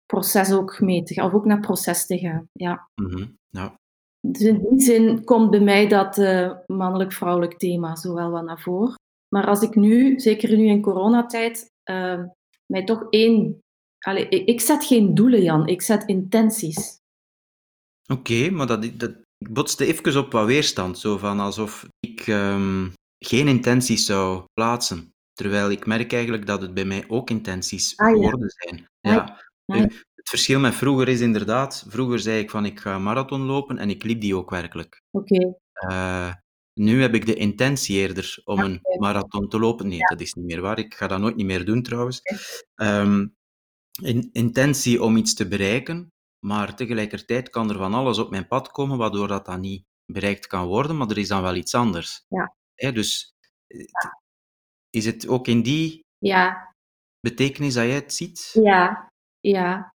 Speaker 1: proces ook mee te gaan, of ook naar proces te gaan. Ja.
Speaker 2: Mm -hmm. ja.
Speaker 1: Dus in die zin komt bij mij dat uh, mannelijk-vrouwelijk thema zo wel wat naar voren. Maar als ik nu, zeker nu in coronatijd, uh, mij toch één... Allee, ik zet geen doelen, Jan. Ik zet intenties.
Speaker 2: Oké, okay, maar dat, dat ik botste even op wat weerstand. Zo van alsof ik um, geen intenties zou plaatsen. Terwijl ik merk eigenlijk dat het bij mij ook intenties
Speaker 1: ah,
Speaker 2: geworden zijn. Ja. Het verschil met vroeger is inderdaad, vroeger zei ik van ik ga een marathon lopen en ik liep die ook werkelijk.
Speaker 1: Oké.
Speaker 2: Okay. Uh, nu heb ik de intentie eerder om een marathon te lopen. Nee, ja. dat is niet meer waar. Ik ga dat nooit niet meer doen trouwens. Okay. Um, in, intentie om iets te bereiken, maar tegelijkertijd kan er van alles op mijn pad komen waardoor dat dan niet bereikt kan worden, maar er is dan wel iets anders.
Speaker 1: Ja.
Speaker 2: He, dus ja. is het ook in die
Speaker 1: ja.
Speaker 2: betekenis dat jij het ziet?
Speaker 1: Ja, ja.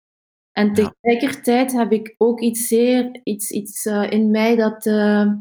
Speaker 1: En tegelijkertijd heb ik ook iets zeer, iets, iets uh, in mij dat, uh,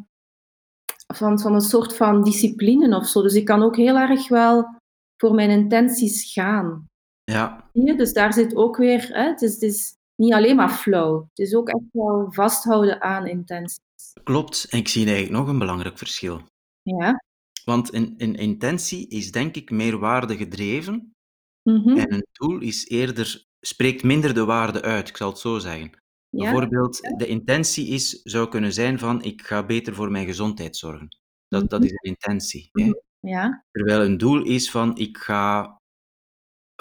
Speaker 1: van, van een soort van discipline of zo. Dus ik kan ook heel erg wel voor mijn intenties gaan.
Speaker 2: Ja.
Speaker 1: Dus daar zit ook weer, hè, het, is, het is niet alleen maar flow. Het is ook echt wel vasthouden aan intenties.
Speaker 2: Klopt. En ik zie eigenlijk nog een belangrijk verschil.
Speaker 1: Ja.
Speaker 2: Want een, een intentie is denk ik meer waarde gedreven.
Speaker 1: Mm -hmm.
Speaker 2: En een doel is eerder spreekt minder de waarde uit, ik zal het zo zeggen.
Speaker 1: Ja,
Speaker 2: Bijvoorbeeld, de intentie is, zou kunnen zijn van ik ga beter voor mijn gezondheid zorgen. Dat, dat
Speaker 1: Mhm.
Speaker 2: is een intentie. Hè?
Speaker 1: Mhm. Ja.
Speaker 2: Terwijl een doel is van ik ga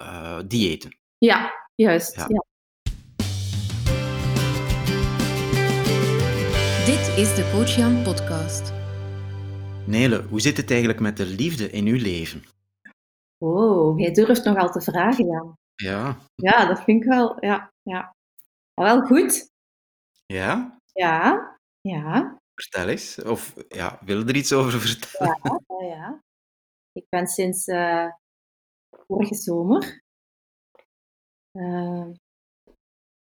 Speaker 2: uh, diëten.
Speaker 1: Ja, juist.
Speaker 2: Ja.
Speaker 1: Ja.
Speaker 3: Is de Coach Jan podcast.
Speaker 2: Nele, hoe zit het eigenlijk met de liefde in uw leven?
Speaker 1: Oh, jij durft nogal te vragen, Jan.
Speaker 2: Ja.
Speaker 1: Ja, dat vind ik wel, ja. ja. Wel goed.
Speaker 2: Ja?
Speaker 1: Ja, ja.
Speaker 2: Vertel eens. Of ja, wil je er iets over vertellen?
Speaker 1: Ja, ja, ja. Ik ben sinds uh, vorige zomer uh,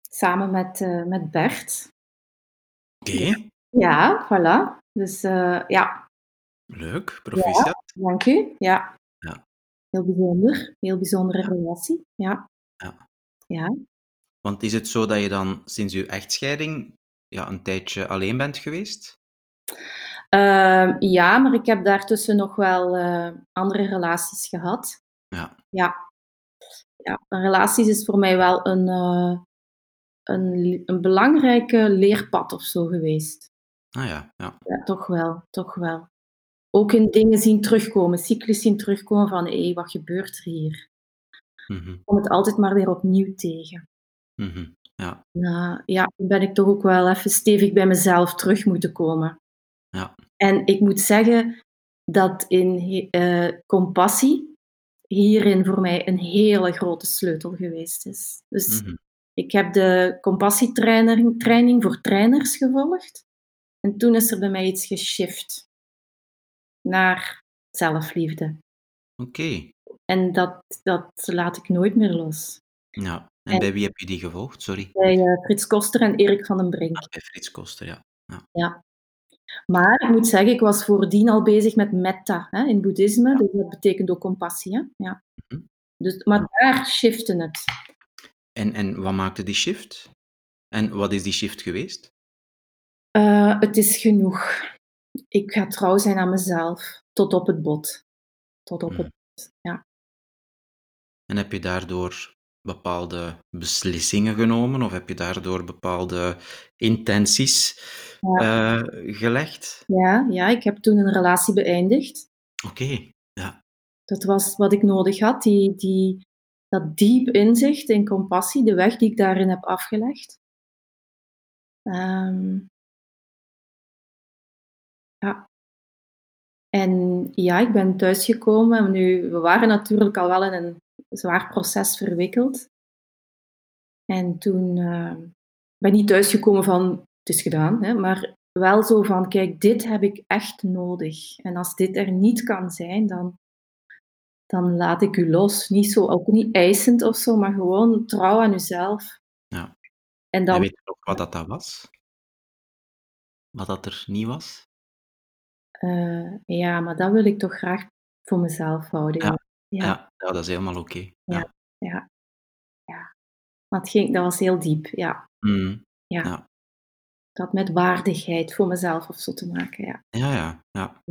Speaker 1: samen met, uh, met Bert.
Speaker 2: Oké. Okay.
Speaker 1: Ja, voilà. Dus ja.
Speaker 2: Leuk, proficiat.
Speaker 1: Ja, dank u. Ja.
Speaker 2: ja.
Speaker 1: Heel bijzonder. Heel bijzondere relatie. Ja.
Speaker 2: Ja.
Speaker 1: Ja.
Speaker 2: Want is het zo dat je dan sinds je echtscheiding ja, een tijdje alleen bent geweest?
Speaker 1: Uh, ja, maar ik heb daartussen nog wel uh, andere relaties gehad.
Speaker 2: Ja.
Speaker 1: Ja. ja. Relaties is voor mij wel een, uh, een, een belangrijke leerpad of zo geweest.
Speaker 2: Ah ja, ja.
Speaker 1: Ja, toch wel, toch wel. Ook in dingen zien terugkomen, cyclus zien terugkomen van hé, hey, wat gebeurt er hier?
Speaker 2: Mm -hmm.
Speaker 1: Kom het altijd maar weer opnieuw tegen.
Speaker 2: Mm -hmm. Ja.
Speaker 1: Nou, ja, dan ben ik toch ook wel even stevig bij mezelf terug moeten komen.
Speaker 2: Ja.
Speaker 1: En ik moet zeggen dat in uh, compassie hierin voor mij een hele grote sleutel geweest is. Dus
Speaker 2: mm -hmm.
Speaker 1: ik heb de compassietraining voor trainers gevolgd. En toen is er bij mij iets geshift naar zelfliefde.
Speaker 2: Oké. Okay.
Speaker 1: En dat, dat laat ik nooit meer los.
Speaker 2: Ja, en, en bij wie heb je die gevolgd? Sorry.
Speaker 1: Bij uh, Frits Koster en Erik van den Brink.
Speaker 2: Ah, bij Frits Koster, ja. ja.
Speaker 1: ja. Maar ik moet zeggen, ik was voordien al bezig met metta hè, in boeddhisme. Ja. Dus dat betekent ook compassie. Hè? Ja.
Speaker 2: Mm -hmm.
Speaker 1: dus, maar ja. daar shifte het.
Speaker 2: En, en wat maakte die shift? En wat is die shift geweest?
Speaker 1: Uh, het is genoeg. Ik ga trouw zijn aan mezelf. Tot op het bot. Tot op
Speaker 2: Mm.
Speaker 1: het bot, ja.
Speaker 2: En heb je daardoor bepaalde beslissingen genomen of heb je daardoor bepaalde intenties
Speaker 1: Ja.
Speaker 2: uh, gelegd?
Speaker 1: Ja, ja, ik heb toen een relatie beëindigd.
Speaker 2: Oké, ja.
Speaker 1: Dat was wat ik nodig had, die, die, dat diep inzicht in compassie, de weg die ik daarin heb afgelegd. Um, En ja, ik ben thuisgekomen. Nu, we waren natuurlijk al wel in een zwaar proces verwikkeld. En toen uh, ben ik niet thuisgekomen van het is gedaan, hè, maar wel zo van kijk, dit heb ik echt nodig. En als dit er niet kan zijn, dan, dan laat ik u los. Niet zo, ook niet eisend of zo, maar gewoon trouw aan uzelf.
Speaker 2: Ja.
Speaker 1: En dan,
Speaker 2: weet je nog wat dat, dat was? Wat dat er niet was?
Speaker 1: Uh, ja, maar dat wil ik toch graag voor mezelf houden.
Speaker 2: Ja,
Speaker 1: ja.
Speaker 2: ja. ja dat is helemaal oké.
Speaker 1: ja,
Speaker 2: Ja.
Speaker 1: ja, ja. Maar het ging, dat was heel diep, ja.
Speaker 2: Mm,
Speaker 1: ja.
Speaker 2: ja.
Speaker 1: Dat met waardigheid voor mezelf of zo te maken, ja.
Speaker 2: Ja, ja, ja.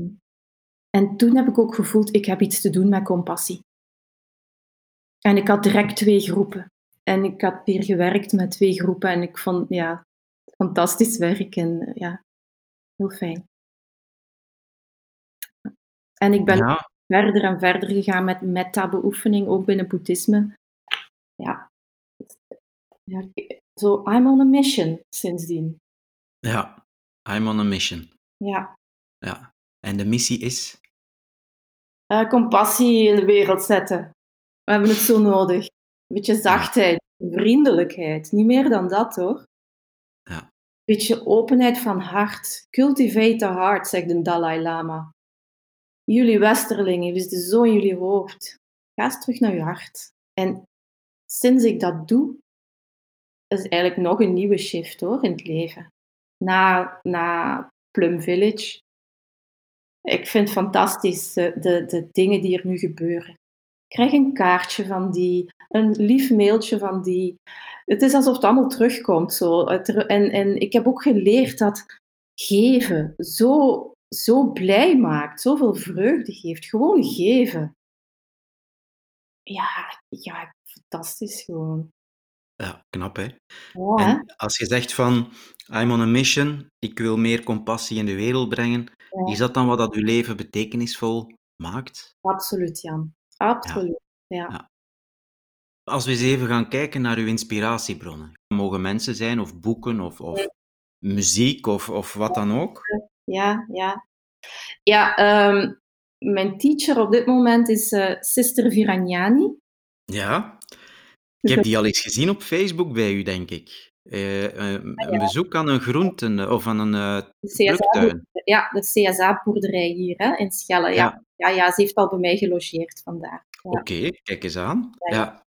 Speaker 1: En toen heb ik ook gevoeld, ik heb iets te doen met compassie. En ik had direct twee groepen. En ik had weer gewerkt met twee groepen en ik vond, ja, fantastisch werk en ja, heel fijn. En ik ben
Speaker 2: Ja.
Speaker 1: verder en verder gegaan met metta-beoefening, ook binnen boeddhisme. Ja. ja, zo, I'm on a mission sindsdien.
Speaker 2: Ja, I'm on a mission.
Speaker 1: Ja.
Speaker 2: Ja. En de missie is?
Speaker 1: Uh, compassie in de wereld zetten. We hebben het zo nodig. Een beetje zachtheid, vriendelijkheid. Niet meer dan dat hoor.
Speaker 2: Ja.
Speaker 1: Een beetje openheid van hart. Cultivate the heart, zegt de Dalai Lama. Jullie westerlingen, is de zo in jullie hoofd. Ga eens terug naar je hart. En sinds ik dat doe, is eigenlijk nog een nieuwe shift hoor in het leven. Na, na Plum Village. Ik vind het fantastisch de, de, de dingen die er nu gebeuren. Ik krijg een kaartje van die, een lief mailtje van die. Het is alsof het allemaal terugkomt. Zo. En, en ik heb ook geleerd dat geven zo, zo blij maakt, zoveel vreugde geeft. Gewoon geven. Ja, ja fantastisch gewoon.
Speaker 2: Ja, knap hè? En als je zegt van, I'm on a mission, ik wil meer compassie in de wereld brengen,
Speaker 1: Ja.
Speaker 2: is dat dan wat dat uw leven betekenisvol maakt?
Speaker 1: Absoluut, Jan. Absoluut. Ja.
Speaker 2: Ja. Als we eens even gaan kijken naar uw inspiratiebronnen. Mogen mensen zijn, of boeken, of, of muziek, of, of wat dan ook.
Speaker 1: Ja, ja. Ja, ehm, mijn teacher op dit moment is eh, Sister Viragnani.
Speaker 2: Ja, ik heb die al eens gezien op Facebook bij u, denk ik. Eh, eh, een bezoek aan een groenten- of aan een eh,
Speaker 1: De
Speaker 2: pluktuin.
Speaker 1: ja, de CSA-boerderij hier hè, in Schelle. Ja.
Speaker 2: Ja.
Speaker 1: Ja. Ja, ze heeft al bij mij gelogeerd vandaar. Ja.
Speaker 2: Oké, kijk eens aan.
Speaker 1: Ja,
Speaker 2: Ja.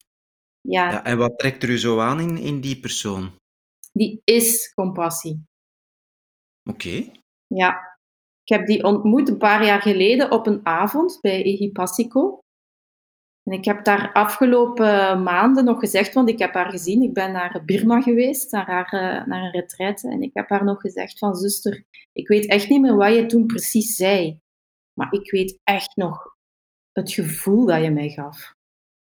Speaker 1: Ja,
Speaker 2: Ja, en wat trekt er u zo aan in, in die persoon?
Speaker 1: die is compassie.
Speaker 2: Oké,
Speaker 1: Ja. Ik heb die ontmoet een paar jaar geleden op een avond bij Egipassico. En ik heb daar afgelopen maanden nog gezegd, want ik heb haar gezien, ik ben naar Birma geweest, naar, eh, naar een retraite, en ik heb haar nog gezegd van, zuster, ik weet echt niet meer wat je toen precies zei, maar ik weet echt nog het gevoel dat je mij gaf.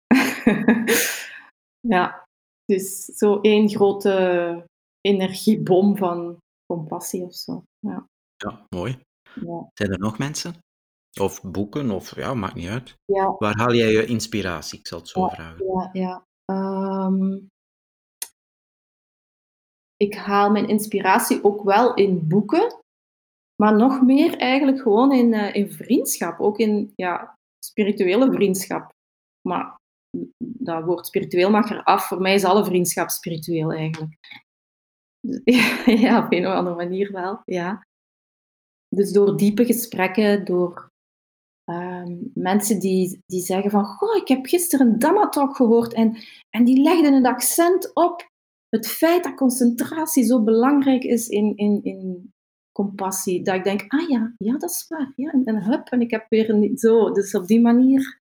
Speaker 1: [laughs] ja, dus zo één grote energiebom van compassie of zo. Ja,
Speaker 2: ja, mooi.
Speaker 1: ja.
Speaker 2: Zijn er nog mensen? Of boeken, of ja, maakt niet uit.
Speaker 1: ja.
Speaker 2: Waar haal jij je inspiratie? Ik zal het zo
Speaker 1: Ja.
Speaker 2: vragen.
Speaker 1: Ja, ja. Ehm, ik haal mijn inspiratie ook wel in boeken, maar nog meer eigenlijk gewoon in, eh, in vriendschap. Ook in ja, spirituele vriendschap. Maar dat woord spiritueel mag eraf. Voor mij is alle vriendschap spiritueel eigenlijk. [laughs] Ja, op een of andere manier wel, ja. Dus door diepe gesprekken, door Ehm, mensen die, die zeggen van, goh, ik heb gisteren een Dhamma-talk gehoord en, en die legden het accent op het feit dat concentratie zo belangrijk is in, in, in compassie. Dat ik denk, ah ja, ja, dat is waar. Ja, en, en hup, en ik heb weer een, zo. Dus op die manier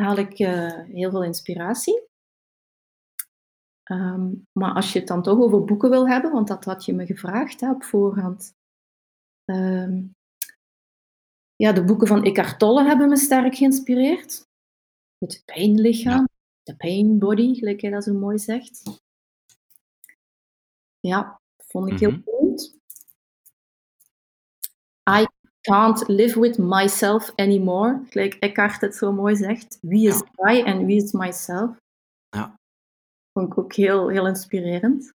Speaker 1: haal ik eh, heel veel inspiratie. Ehm, maar als je het dan toch over boeken wil hebben, want dat had je me gevraagd hè, op voorhand. Ehm, ja, de boeken van Eckhart Tolle hebben me sterk geïnspireerd. Het pijnlichaam, de pain body, gelijk hij dat zo mooi zegt. Ja, vond ik heel
Speaker 2: Mhm.
Speaker 1: goed. I can't live with myself anymore, gelijk Eckhart het zo mooi zegt. Wie is I en wie is myself?
Speaker 2: Ja.
Speaker 1: Vond ik ook heel, heel inspirerend.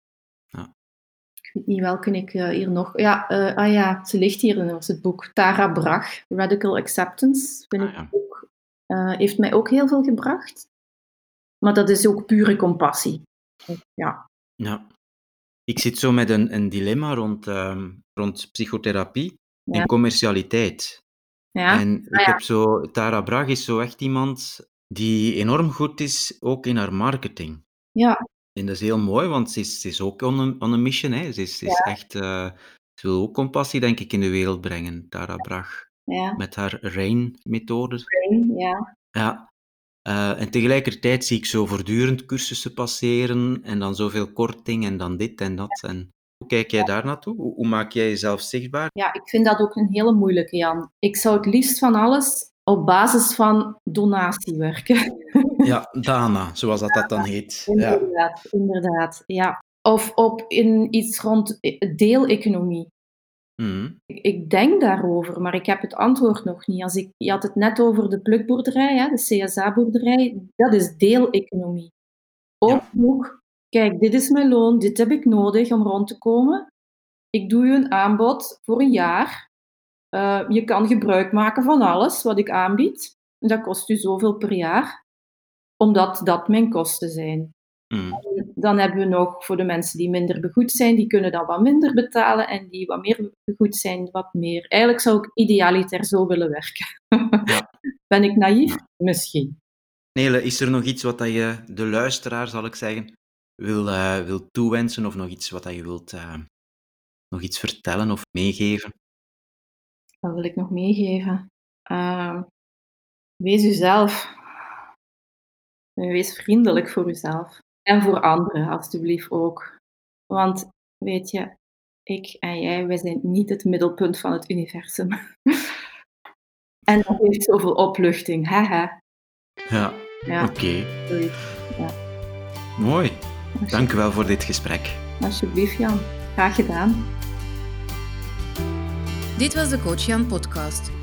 Speaker 1: Ik niet welke ik eh, hier nog... Ja, eh, ah ja, ze ligt hier in het boek. Tara Brach, Radical Acceptance. Vind
Speaker 2: Ah,
Speaker 1: ik ook, eh, heeft mij ook heel veel gebracht. Maar dat is ook pure compassie. Ja,
Speaker 2: Ja. Ik zit zo met een, een dilemma rond, ehm, rond psychotherapie
Speaker 1: Ja.
Speaker 2: en commercialiteit.
Speaker 1: ja,
Speaker 2: En ik
Speaker 1: Ah, ja.
Speaker 2: heb zo, Tara Brach is zo echt iemand die enorm goed is, ook in haar marketing.
Speaker 1: ja,
Speaker 2: En dat is heel mooi, want ze is, ze is ook on een, on een mission. Hè. Ze is, ze is echt, eh, ze wil ook compassie, denk ik, in de wereld brengen, Tara Brach.
Speaker 1: ja.
Speaker 2: Met haar RAIN-methode.
Speaker 1: Brain, ja.
Speaker 2: Ja. Eh, en tegelijkertijd zie ik zo voortdurend cursussen passeren en dan zoveel korting en dan dit en dat. En hoe kijk jij daar naartoe? Hoe, hoe maak jij jezelf zichtbaar?
Speaker 1: Ja, ik vind dat ook een hele moeilijke, Jan. Ik zou het liefst van alles op basis van donatie werken. [laughs]
Speaker 2: Ja, Dana, zoals dat, dat dan heet. Ja.
Speaker 1: Inderdaad, inderdaad. Ja. Of op in iets rond deeleconomie.
Speaker 2: Mhm.
Speaker 1: Ik, denk daarover, maar ik heb het antwoord nog niet. Als ik, je had het net over de plukboerderij, hè, de CSA-boerderij. Dat is deeleconomie. Ook
Speaker 2: Ja.
Speaker 1: kijk, dit is mijn loon, dit heb ik nodig om rond te komen. Ik doe je een aanbod voor een jaar. Eh, je kan gebruik maken van alles wat ik aanbied. En dat kost u zoveel per jaar, omdat dat mijn kosten zijn.
Speaker 2: Mhm.
Speaker 1: Dan hebben we nog voor de mensen die minder begoed zijn, die kunnen dan wat minder betalen en die wat meer begoed zijn, wat meer. Eigenlijk zou ik idealiter zo willen werken. [laughs]
Speaker 2: Ja.
Speaker 1: Ben ik naïef? Misschien.
Speaker 2: Nele, is er nog iets wat je de luisteraar, zal ik zeggen, wil, eh, wil toewensen of nog iets wat je wilt eh, nog iets vertellen of meegeven?
Speaker 1: Wat wil ik nog meegeven? Ehm, wees uzelf. En Wees vriendelijk voor uzelf. En voor anderen, alstublieft ook. Want, weet je, ik en jij, wij zijn niet het middelpunt van het universum. [laughs] en dat heeft zoveel opluchting. Haha.
Speaker 2: Ja,
Speaker 1: Ja,
Speaker 2: oké. Mooi. Dank u wel voor dit gesprek.
Speaker 1: Alsjeblieft, Jan. Graag gedaan.
Speaker 3: Dit was de Coach Jan podcast.